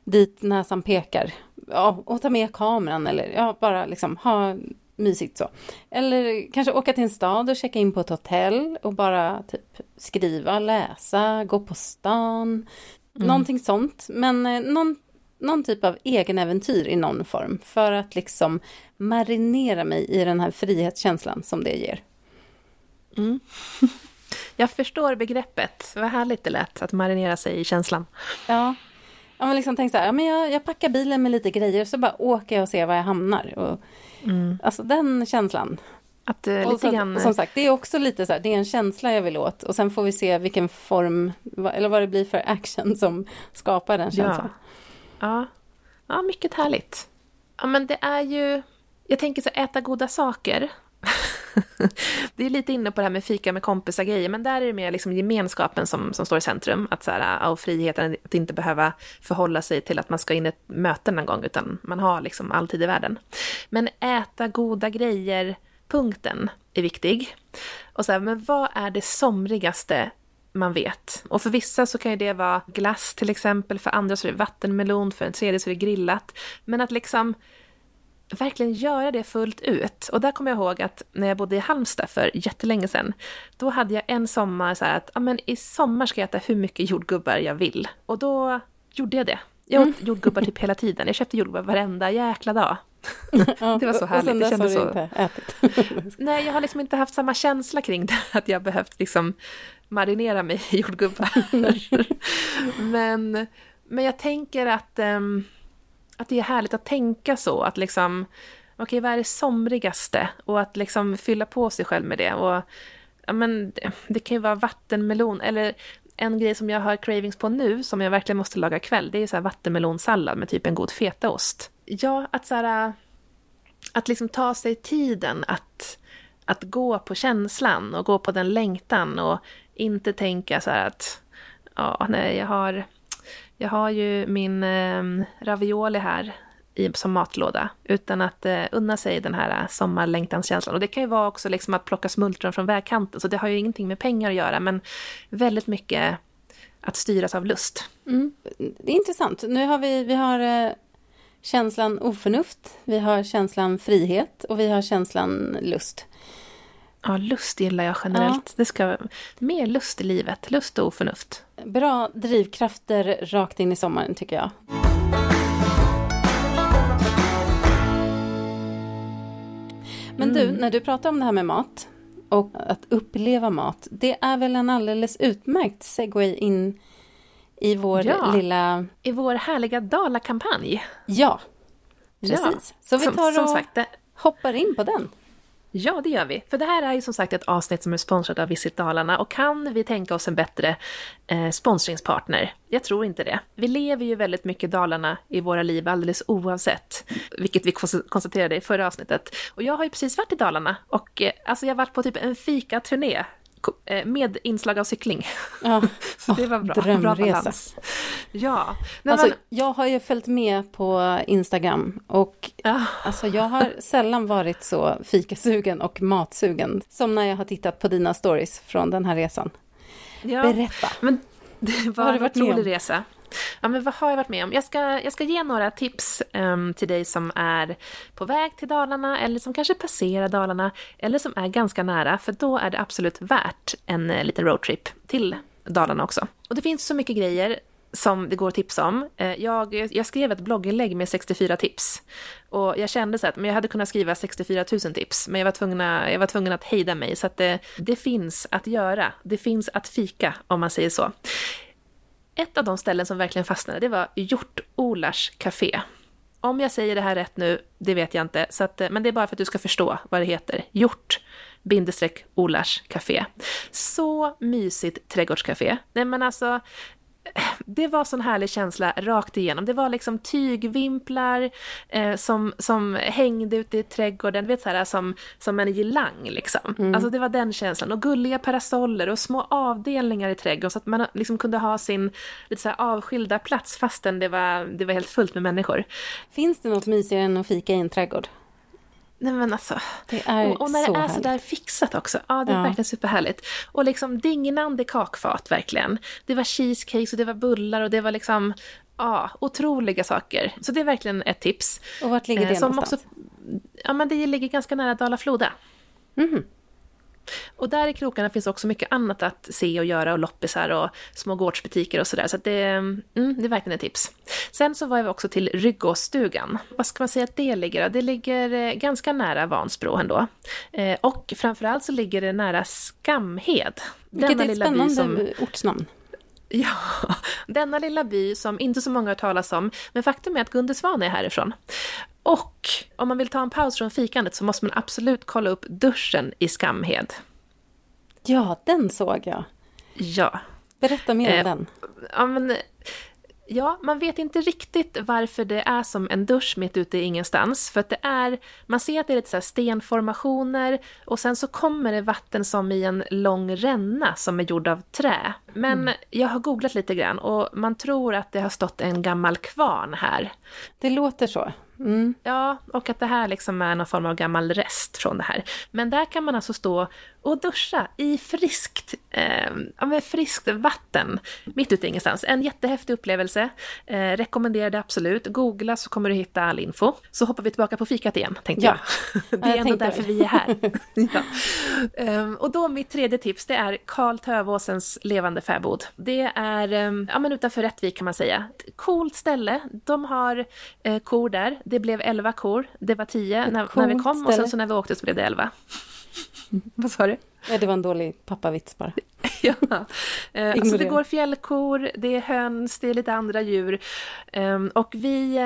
dit näsan pekar. Ja, och ta med kameran eller ja, bara liksom ha mysigt så. Eller kanske åka till en stad och checka in på ett hotell och bara typ skriva, läsa, gå på stan. Någonting sånt. Men eh, någon, någon typ av egen äventyr i någon form. För att liksom marinera mig i den här frihetskänslan som det ger. Mm. Jag förstår begreppet. Vad härligt det lät att marinera sig i känslan. Ja, ja men liksom tänk så här, ja, men jag, jag packar bilen med lite grejer så bara åker jag och ser var jag hamnar. Och, Alltså den känslan. Att eh, Och Mm. lite så, grann... som sagt, det är också lite så här, det är en känsla jag vill åt. Och sen får vi se vilken form, eller vad det blir för action som skapar den känslan. Ja. Ja. ja, mycket härligt. Ja, men det är ju... Jag tänker så äta goda saker. det är lite inne på det här med fika med kompisar grejer, men där är det mer liksom gemenskapen som, som står i centrum. Att så här, och friheten att inte behöva förhålla sig till att man ska in i ett möte någon gång, utan man har liksom all tid i världen. Men äta goda grejer, punkten, är viktig. Och så här, men vad är det somrigaste man vet. Och för vissa så kan ju det vara glass till exempel, för andra så är det vattenmelon, för en tredje så är det grillat. Men att liksom verkligen göra det fullt ut. Och där kommer jag ihåg att när jag bodde i Halmstad för jättelänge sedan, då hade jag en sommar så här att ja, men i sommar ska jag äta hur mycket jordgubbar jag vill. Och då gjorde jag det. Jag åt jordgubbar typ hela tiden. Jag köpte jordgubbar varenda jäkla dag. Det var så härligt, Och sen det dess har kändes du så- inte ätit. Nej, jag har liksom inte haft samma känsla kring det, att jag behövt liksom marinera mig i jordgubbar. men, men jag tänker att, ehm, att det är härligt att tänka så, att liksom, okej, vad är det somrigaste? Och att liksom fylla på sig själv med det. Och, ja, men, det, det kan ju vara vattenmelon, eller en grej som jag har cravings på nu, som jag verkligen måste laga ikväll, det är så här vattenmelonsallad med typ en god fetaost. Ja, att så här, att liksom ta sig tiden att, att gå på känslan och gå på den längtan och inte tänka så här att ja, nej, jag har, jag har ju min eh, ravioli här i, som matlåda, utan att eh, unna sig den här sommarlängtanskänslan. Och det kan ju vara också liksom att plocka smultron från vägkanten, så det har ju ingenting med pengar att göra, men väldigt mycket att styras av lust. Mm. Det är intressant. Nu har vi, vi har eh, känslan oförnuft, vi har känslan frihet och vi har känslan lust. Ja, lust gillar jag generellt. Ja. Det ska mer lust i livet, lust och oförnuft. Bra drivkrafter rakt in i sommaren tycker jag. Men du, mm. när du pratar om det här med mat och att uppleva mat, det är väl en alldeles utmärkt segway in i vår ja, lilla... I vår härliga Dala-kampanj. Ja, precis. Ja, så vi tar och sagt, det... hoppar in på den. Ja, det gör vi. För det här är ju som sagt ett avsnitt som är sponsrat av Visit Dalarna och kan vi tänka oss en bättre eh, sponsringspartner? Jag tror inte det. Vi lever ju väldigt mycket Dalarna i våra liv alldeles oavsett, vilket vi konstaterade i förra avsnittet. Och jag har ju precis varit i Dalarna och eh, alltså jag har varit på typ en fikaturné med inslag av cykling. Ja. Så det var bra. Drömresa. Bra balans. Ja. Nej, alltså, men... Jag har ju följt med på Instagram och ja. alltså, jag har sällan varit så fikasugen och matsugen som när jag har tittat på dina stories från den här resan. Ja. Berätta. Men det var en otrolig resa. Ja, men vad har jag varit med om? Jag ska, jag ska ge några tips um, till dig som är på väg till Dalarna eller som kanske passerar Dalarna eller som är ganska nära, för då är det absolut värt en uh, liten roadtrip till Dalarna också. Och det finns så mycket grejer som det går att tipsa om. Eh, jag, jag skrev ett blogginlägg med 64 tips. Och jag kände så att men jag hade kunnat skriva 64 000 tips, men jag var tvungen, jag var tvungen att hejda mig. Så att det, det finns att göra. Det finns att fika, om man säger så. Ett av de ställen som verkligen fastnade, det var Hjort-Olars Café. Om jag säger det här rätt nu, det vet jag inte, så att, eh, men det är bara för att du ska förstå vad det heter. Hjort bindestreck Olars Café. Så mysigt trädgårdscafé. Nej men alltså, det var sån härlig känsla rakt igenom. Det var liksom tygvimplar eh, som, som hängde ute i trädgården, vet så här som, som en girlang liksom. Mm. Alltså det var den känslan. Och gulliga parasoller och små avdelningar i trädgården så att man liksom kunde ha sin lite så här avskilda plats fastän det var, det var helt fullt med människor. Finns det något mysigare än att fika i en trädgård? Nej men alltså. Det är och, och när det är så där fixat också. Ja, det är ja. verkligen superhärligt. Och liksom dignande kakfat verkligen. Det var cheesecakes och det var bullar och det var liksom, ja, otroliga saker. Så det är verkligen ett tips. Och vart ligger det eh, någonstans? Också, ja men det ligger ganska nära Dala-Floda. Mm. Och där i krokarna finns också mycket annat att se och göra och loppisar och små gårdsbutiker och sådär. Så, så det, mm, det är verkligen ett tips. Sen så var jag också till Ryggåsstugan. Vad ska man säga att det ligger? Det ligger eh, ganska nära Vansbro ändå. Eh, och framförallt så ligger det nära Skamhed. Vilket är ett spännande som... ortsnamn. Ja, denna lilla by som inte så många har talas om, men faktum är att Gunde Svan är härifrån. Och om man vill ta en paus från fikandet så måste man absolut kolla upp duschen i Skamhed. Ja, den såg jag. Ja. Berätta mer om eh, den. Ja, men, ja, man vet inte riktigt varför det är som en dusch mitt ute i ingenstans. För att det är, man ser att det är lite så stenformationer och sen så kommer det vatten som i en lång ränna som är gjord av trä. Men mm. jag har googlat lite grann och man tror att det har stått en gammal kvarn här. Det låter så. Mm. Ja, och att det här liksom är någon form av gammal rest från det här. Men där kan man alltså stå och duscha i friskt, eh, med friskt vatten mitt ute ingenstans. En jättehäftig upplevelse. Eh, rekommenderar det absolut. Googla så kommer du hitta all info. Så hoppar vi tillbaka på fikat igen, tänkte ja. jag. Det är jag ändå därför vi är här. ja. um, och då mitt tredje tips, det är Karl Tövåsens levande fäbod. Det är um, ja, men utanför Rättvik kan man säga. Ett coolt ställe. De har eh, kor där. Det blev elva kor. Det var tio när, när, vi kom ställe. och sen så när vi åkte så blev det elva. Vad sa du? Ja, det var en dålig pappavits bara. ja. Eh, alltså det går fjällkor, det är höns, det är lite andra djur. Um, och vi...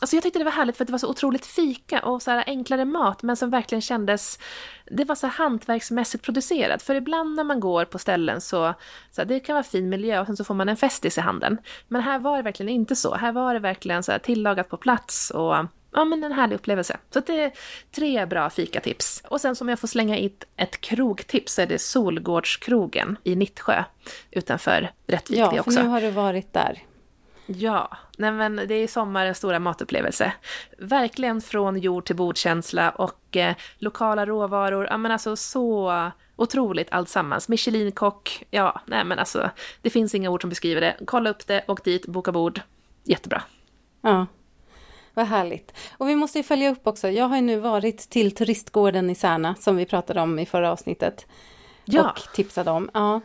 Alltså jag tyckte det var härligt för det var så otroligt fika och så enklare mat men som verkligen kändes... Det var så hantverksmässigt producerat. För ibland när man går på ställen så, så det kan vara fin miljö och sen så får man en festis i handen. Men här var det verkligen inte så. Här var det verkligen så tillagat på plats och ja, men en härlig upplevelse. Så det är tre bra fikatips. Och sen som jag får slänga in ett krogtips så är det Solgårdskrogen i Nittsjö utanför Rättvik ja, också. Ja, för nu har du varit där. Ja, nej men det är sommarens stora matupplevelse. Verkligen från jord till bordkänsla och eh, lokala råvaror. Ja men alltså så otroligt alltsammans. Michelinkock, ja, nej men alltså det finns inga ord som beskriver det. Kolla upp det, åk dit, boka bord. Jättebra. Ja, vad härligt. Och vi måste ju följa upp också. Jag har ju nu varit till turistgården i Särna som vi pratade om i förra avsnittet. Ja. Och tipsade om. Ja.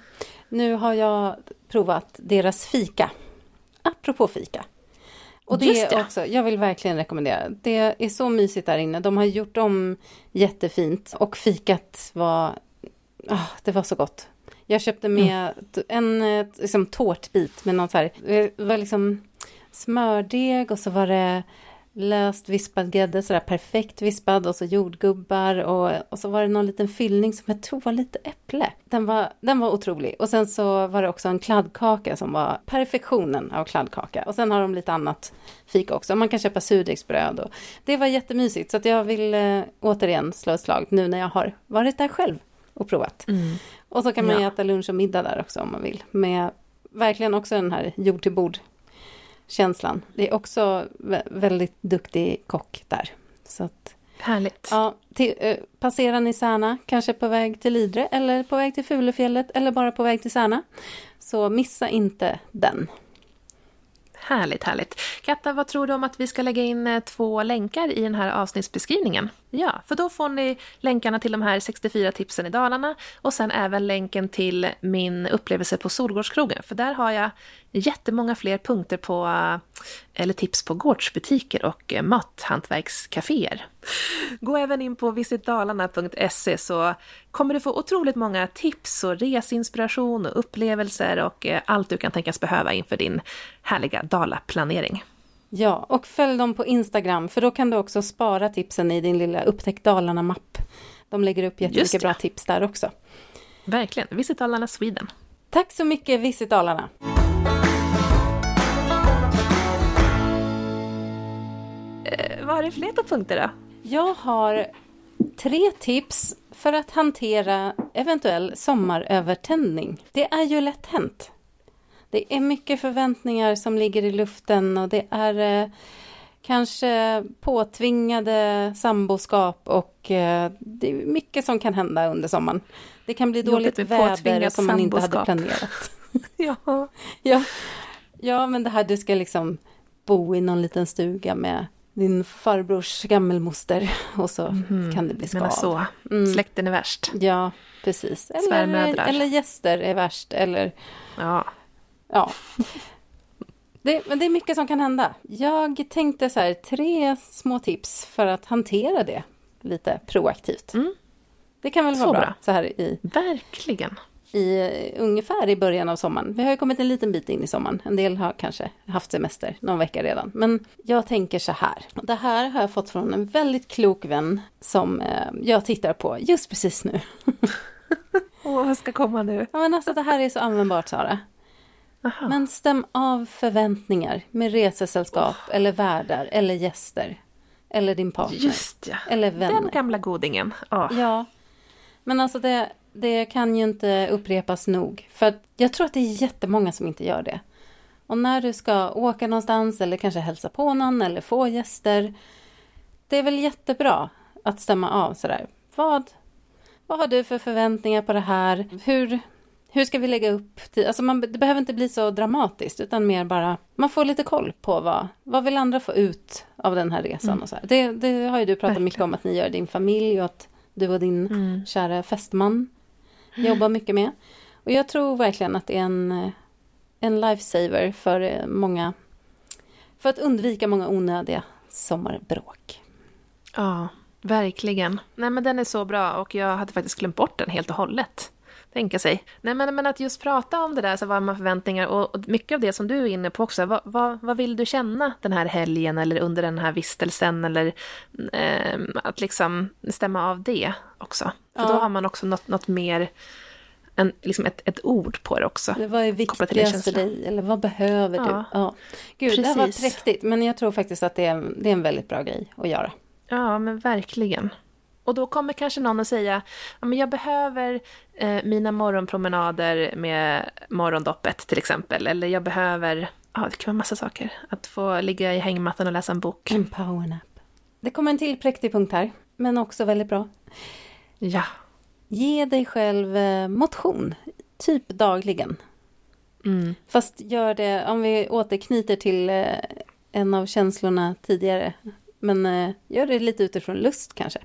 Nu har jag provat deras fika. Apropå fika. Och det, Just det. också, jag vill verkligen rekommendera. Det är så mysigt där inne. De har gjort om jättefint och fikat var, ah, det var så gott. Jag köpte med t- en eh, liksom, tårtbit med något så här, det var liksom smördeg och så var det löst vispad grädde, sådär perfekt vispad och så jordgubbar och, och så var det någon liten fyllning som jag tror var lite äpple. Den var, den var otrolig. Och sen så var det också en kladdkaka som var perfektionen av kladdkaka. Och sen har de lite annat fika också. Man kan köpa surdegsbröd och det var jättemysigt. Så att jag vill eh, återigen slå ett slag nu när jag har varit där själv och provat. Mm. Och så kan man Ja. äta lunch och middag där också om man vill. Med verkligen också den här jord till bord känslan. Det är också vä- väldigt duktig kock där. Så att, Härligt. ja, till, eh, passerar ni Särna, kanske på väg till Idre eller på väg till Fulufjället eller bara på väg till Särna. Så missa inte den. Härligt, härligt. Katta, vad tror du om att vi ska lägga in eh, två länkar i den här avsnittsbeskrivningen? Ja, för då får ni länkarna till de här 64 tipsen i Dalarna och sen även länken till min upplevelse på Solgårdskrogen, för där har jag jättemånga fler punkter på, eller tips på gårdsbutiker och mathantverkscaféer. Gå även in på visitdalarna.se så kommer du få otroligt många tips och resinspiration och upplevelser och eh, allt du kan tänkas behöva inför din härliga dalaplanering. Ja, och följ dem på Instagram för då kan du också spara tipsen i din lilla Upptäck Dalarna-mapp. De lägger upp jättemycket bra tips där också. Verkligen. Visit Dalarna Sweden. Tack så mycket Visit Dalarna! Eh, vad har du fler på punkter då? Jag har tre tips för att hantera eventuell sommarövertändning. Det är ju lätt hänt. Det är mycket förväntningar som ligger i luften och det är eh, kanske påtvingade samboskap och eh, det är mycket som kan hända under sommaren. Det kan bli dåligt väder som man inte hade planerat. Ja. Ja, ja, men det här du ska liksom bo i någon liten stuga med din farbrors gammelmoster och så kan det bli Men skav. så, Mm. släkten är värst. Ja, precis. Eller, eller gäster är värst. Eller, Ja. Ja. Det, men det är mycket som kan hända. Jag tänkte så här, tre små tips för att hantera det lite proaktivt. Mm. Det kan väl vara Så bra, bra. så här i, Verkligen. i eh, ungefär i början av sommaren. Vi har ju kommit en liten bit in i sommaren. En del har kanske haft semester någon vecka redan. Men jag tänker så här. Det här har jag fått från en väldigt klok vän som eh, jag tittar på just precis nu. Åh, vad ska komma nu? Ja, men alltså det här är så användbart Sara. Aha. Men stäm av förväntningar med resesällskap eller värdar eller gäster. Eller din partner. Just ja. Eller Den vänner. gamla godingen. Ja. Ja. Men alltså det, det kan ju inte upprepas nog. För jag tror att det är jättemånga som inte gör det. Och när du ska åka någonstans eller kanske hälsa på någon eller få gäster. Det är väl jättebra att stämma av sådär. Vad, vad har du för förväntningar på det här? Hur, hur ska vi lägga upp tid? Alltså man, det behöver inte bli så dramatiskt utan mer bara man får lite koll på vad, vad vill andra få ut av den här resan. Och så här. Det, det har ju du pratat mycket om att ni gör din familj och att du och din Mm. kära fästman jobbar mycket med. Och jag tror verkligen att det är en, en lifesaver för eh, många, för att undvika många onödiga sommarbråk. Ja, verkligen. Nej, men den är så bra och jag hade faktiskt glömt bort den helt och hållet. Tänka sig. Nej, men, men att just prata om det där, så vad man förväntningar och, och mycket av det som du är inne på också. Vad, vad, vad vill du känna den här helgen eller under den här vistelsen eller ehm, att liksom stämma av det också. För Ja. då har man också något, något mer, en, liksom ett, ett ord på det också. Eller vad är viktigast för dig? Eller vad behöver du? Ja. Ja. Gud, det här var Precis. präktigt. Men jag tror faktiskt att det är, det är en väldigt bra grej att göra. Ja, men verkligen. Och då kommer kanske någon att säga, ja, men jag behöver eh, mina morgonpromenader med morgondoppet till exempel, eller jag behöver Ja, det kan vara massa saker. Att få ligga i hängmattan och läsa en bok. En powernap. Det kommer en till präktig punkt här, men också väldigt bra. Ja. Ge dig själv eh, motion, typ dagligen. Mm. Fast gör det, om vi återknyter till eh, en av känslorna tidigare, men eh, gör det lite utifrån lust kanske.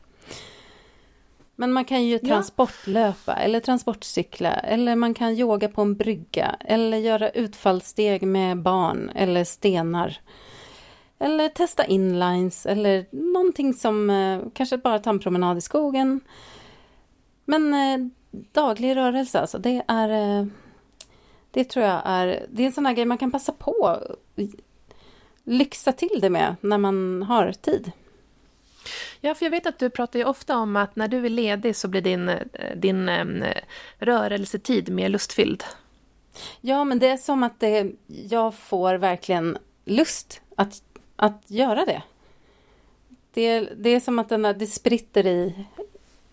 Men man kan ju Ja. transportlöpa eller transportcykla eller man kan yoga på en brygga eller göra utfallssteg med barn eller stenar. Eller testa inlines eller någonting som eh, kanske bara ta en promenad i skogen. Men eh, daglig rörelse alltså, det är eh, det tror jag är, det är en sån här grej man kan passa på lyxa till det med när man har tid. Ja, för jag vet att du pratar ju ofta om att när du är ledig så blir din, eh, din eh, rörelsetid mer lustfylld. Ja, men det är som att det, jag får verkligen lust att, att göra det. Det, det är som att den där, det spritter i,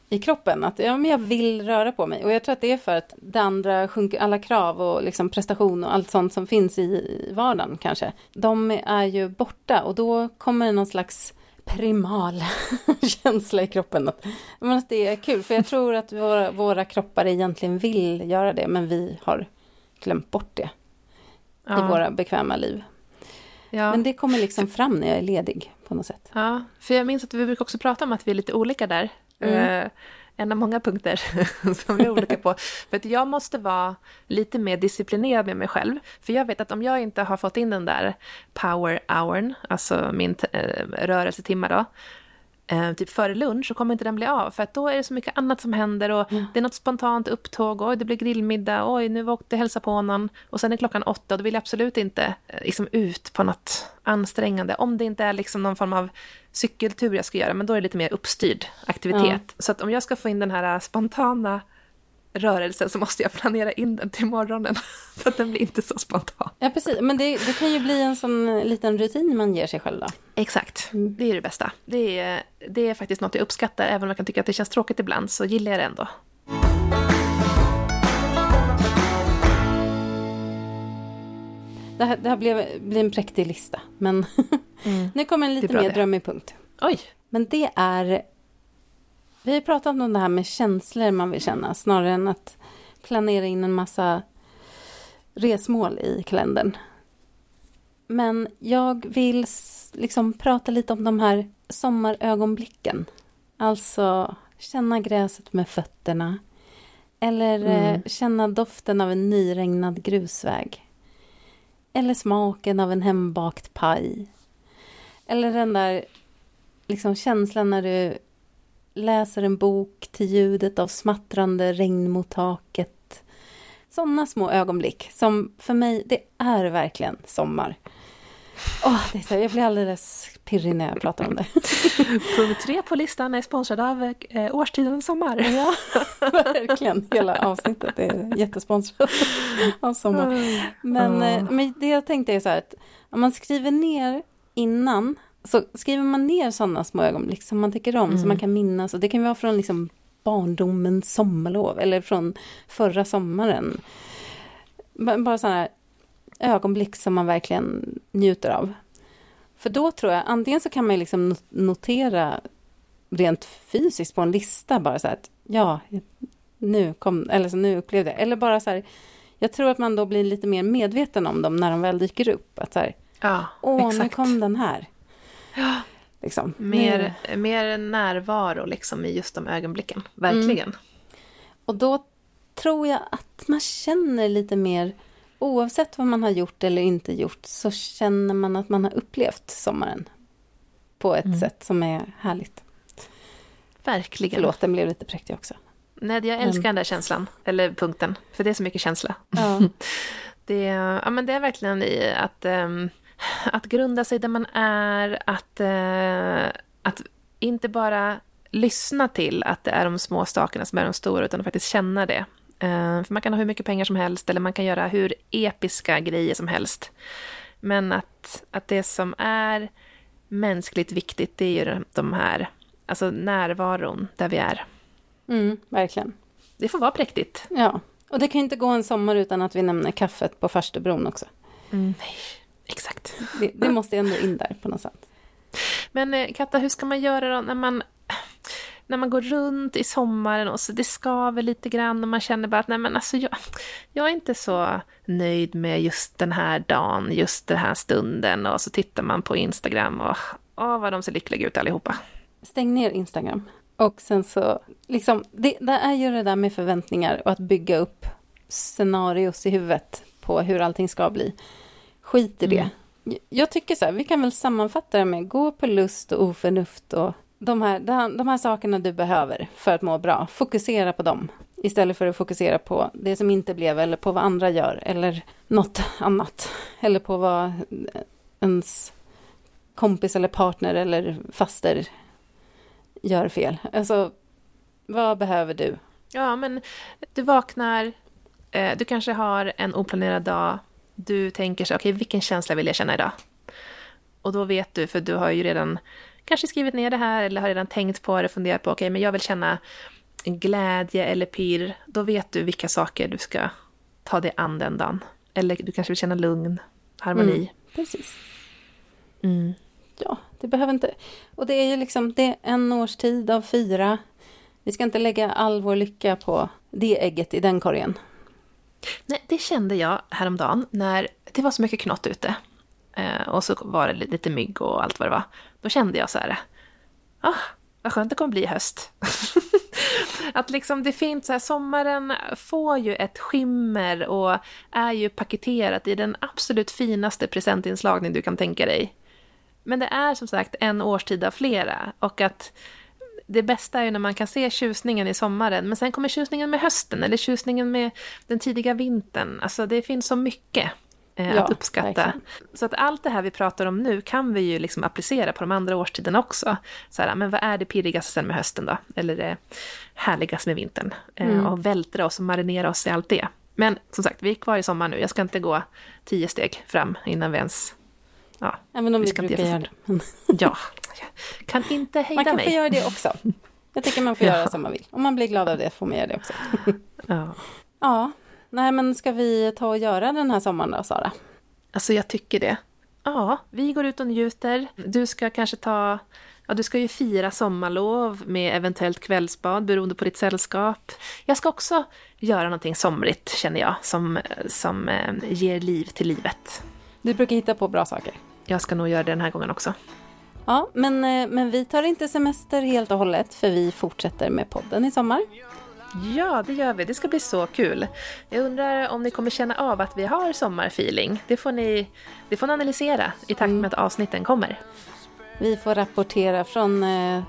i kroppen. Att ja, men jag vill röra på mig. Och jag tror att det är för att det andra sjunker, alla krav och liksom prestation och allt sånt som finns i, i vardagen kanske. De är ju borta och då kommer någon slags primal känsla i kroppen. Att, men att det är kul, för jag tror att våra, våra kroppar egentligen vill göra det, men vi har glömt bort det i våra bekväma liv. ja. Men det kommer liksom fram när jag är ledig på något sätt. Ja, för jag minns att vi brukar också prata om att vi är lite olika där. Mm. Eh, en av många punkter som vi är olika på. För att jag måste vara lite mer disciplinerad med mig själv. För jag vet att om jag inte har fått in den där power hourn, alltså min eh, rörelsetimma då, eh, typ före lunch så kommer inte den bli av. För att då är det så mycket annat som händer och det är något spontant upptåg, oj det blir grillmiddag, oj nu jag åkte och hälsa på någon. Och sen är klockan åtta och då vill jag absolut inte eh, liksom, ut på något ansträngande. Om det inte är liksom någon form av cykeltur jag ska göra, men då är det lite mer uppstyrd aktivitet. Så att om jag ska få in den här spontana rörelsen så måste jag planera in den till morgonen. Så att den blir inte så spontan. Ja, precis. Men det, det kan ju bli en sån liten rutin man ger sig själv då. Exakt, det är det bästa. Det är, det är faktiskt något jag uppskattar, även om jag kan tycka att det känns tråkigt ibland, så gillar jag det ändå. Det här, det här blev, blir en präktig lista, men nu kommer en lite mer det. drömmig punkt. Oj, Men det är... Vi har pratat om det här med känslor man vill känna, snarare än att planera in en massa resmål i kalendern. Men jag vill liksom prata lite om de här sommarögonblicken. Alltså känna gräset med fötterna. Eller eh, känna doften av en nyregnad grusväg. Eller smaken av en hembakt paj. Eller den där liksom känslan när du läser en bok till ljudet av smattrande regn mot taket. Sådana små ögonblick som för mig, det är verkligen sommar. Åh, det är så, jag blir alldeles pirrig när jag pratar om det. punkt tre på listan är sponsrad av eh, årstiden sommar. Ja, verkligen. Hela avsnittet är jättesponsrat av sommar. Men, eh, men det jag tänkte är så här att om man skriver ner innan, så skriver man ner sådana små ögonblick som man tycker om, som man kan minnas. Och det kan vara från liksom barndomens sommarlov eller från förra sommaren. B- Bara sådana här ögonblick som man verkligen njuter av. För då tror jag, antingen så kan man liksom not- notera rent fysiskt på en lista bara så här att ja, nu kom, eller så nu upplevde jag, eller bara så här, jag tror att man då blir lite mer medveten om dem när de väl dyker upp. Att så här, Ja, åh, nu exakt. kom den här. Liksom. Mer, Nu. mer närvaro liksom i just de ögonblicken. Verkligen. Och då tror jag att man känner lite mer, oavsett vad man har gjort eller inte gjort, så känner man att man har upplevt sommaren på ett sätt som är härligt. Verkligen. Förlåt, den blev lite präktig också. Nej, jag älskar den där känslan, eller punkten, för det är så mycket känsla. Ja. Det, ja, men det är verkligen i att, ehm, att grunda sig där man är, att, eh, att inte bara lyssna till att det är de små sakerna som är de stora, utan att faktiskt känna det. Eh, för man kan ha hur mycket pengar som helst, eller man kan göra hur episka grejer som helst. Men att, att det som är mänskligt viktigt, det är ju de här, alltså närvaron där vi är. Mm, verkligen. Det får vara präktigt. Ja, och det kan inte gå en sommar utan att vi nämner kaffet på Farstubron också. Nej. Exakt. Det, det måste ändå in där på något sätt. Men eh, Katta, hur ska man göra då när man, när man går runt i sommaren och så det skaver lite grann och man känner bara att nej men alltså jag, jag är inte så nöjd med just den här dagen, just den här stunden och så tittar man på Instagram och åh vad de ser lyckliga ut allihopa. Stäng ner Instagram. Och sen så, liksom, det, det är ju det där med förväntningar och att bygga upp scenarios i huvudet på hur allting ska bli. Skit i det. Mm. Jag tycker så här, vi kan väl sammanfatta det med gå på lust och oförnuft och de här, de här sakerna du behöver för att må bra. Fokusera på dem istället för att fokusera på det som inte blev eller på vad andra gör eller något annat. Eller på vad ens kompis eller partner eller faster gör fel. Alltså, vad behöver du? Ja, men du vaknar, eh, du kanske har en oplanerad dag, du tänker så okej, okay, vilken känsla vill jag känna idag? Och då vet du, för du har ju redan kanske skrivit ner det här eller har redan tänkt på det, funderat på, okej, okay, men jag vill känna glädje eller pirr. Då vet du vilka saker du ska ta dig an den dagen. Eller du kanske vill känna lugn, harmoni. Mm, precis. Mm. Ja, det behöver inte... Och det är ju liksom, det är en års tid av fyra. Vi ska inte lägga all vår lycka på det ägget i den korgen. Nej, det kände jag häromdagen när det var så mycket knott ute. Eh, och så var det lite mygg och allt vad det var. Då kände jag så här, ah, vad skönt det kommer bli i höst. att liksom det finns så här, sommaren får ju ett skimmer och är ju paketerat i den absolut finaste presentinslagning du kan tänka dig. Men det är som sagt en årstid av flera och att det bästa är ju när man kan se tjusningen i sommaren, men sen kommer tjusningen med hösten eller tjusningen med den tidiga vintern. Alltså det finns så mycket eh, Ja, att uppskatta. verkligen. Så att allt det här vi pratar om nu kan vi ju liksom applicera på de andra årstiderna också. Så här, men vad är det pirrigaste sen med hösten då? Eller det härligaste med vintern? Eh, Mm. Och vältra oss och marinera oss i allt det. Men som sagt, vi är kvar i sommar nu. Jag ska inte gå tio steg fram innan vi ens... Ja, Även om Vi vi, brukar göra det. Ja. kan inte hejda Man kan mig. få göra det också. Jag tycker man får Ja. göra som man vill. Om man blir glad av det får man göra det också. Ja. Ja, nej men ska vi ta och göra den här sommaren då, Sara? Alltså jag tycker det. Ja, vi går ut och njuter. Du ska kanske ta... Ja, du ska ju fira sommarlov med eventuellt kvällsbad beroende på ditt sällskap. Jag ska också göra någonting somrigt, känner jag, som, som eh, ger liv till livet. Du brukar hitta på bra saker. Jag ska nog göra det den här gången också. Ja, men, eh, men vi tar inte semester helt och hållet för vi fortsätter med podden i sommar. Ja, det gör vi. Det ska bli så kul. Jag undrar om ni kommer känna av att vi har sommarfeeling. Det får ni, det får ni analysera i takt med att avsnitten kommer. Vi får rapportera från eh,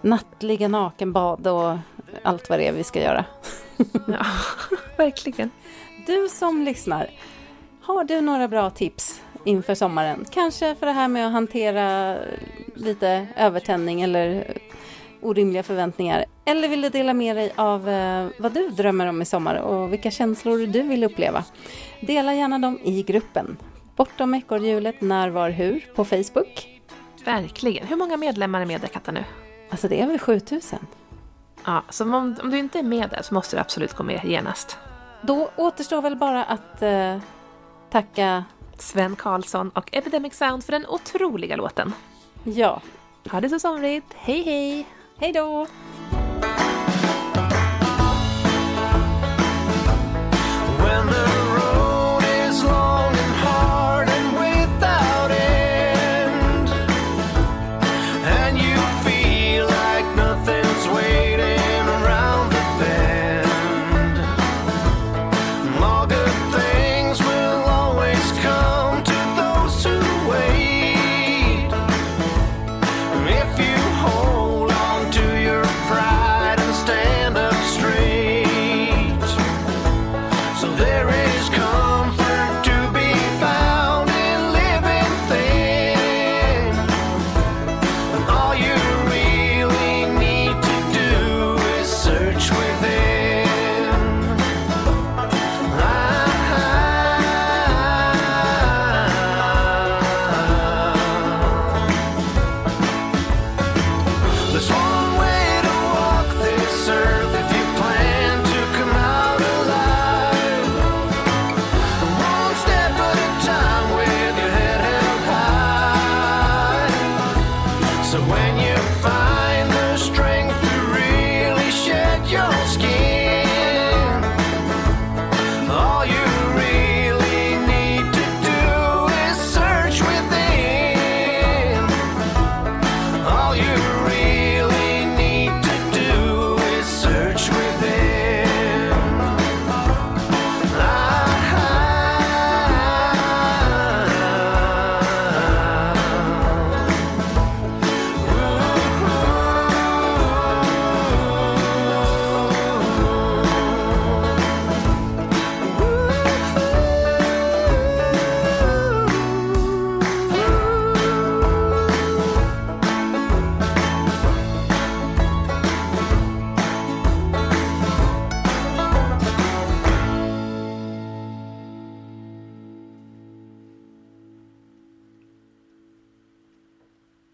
nattliga nakenbad och allt vad det är vi ska göra. Ja, verkligen. Du som lyssnar, har du några bra tips inför sommaren? Kanske för det här med att hantera lite övertändning eller orimliga förväntningar. Eller vill du dela med dig av eh, vad du drömmer om i sommar och vilka känslor du vill uppleva? Dela gärna dem i gruppen. Bortom ekorrhjulet när, var, hur på Facebook. Verkligen. Hur många medlemmar är med där, Katta, nu? Alltså det är över 7000. Ja, så om, om du inte är med där så måste du absolut gå med genast. Då återstår väl bara att eh, tacka, Sven Karlsson och Epidemic Sound för den otroliga låten. ja, Ha det så somrigt. Hej hej! hej då! when the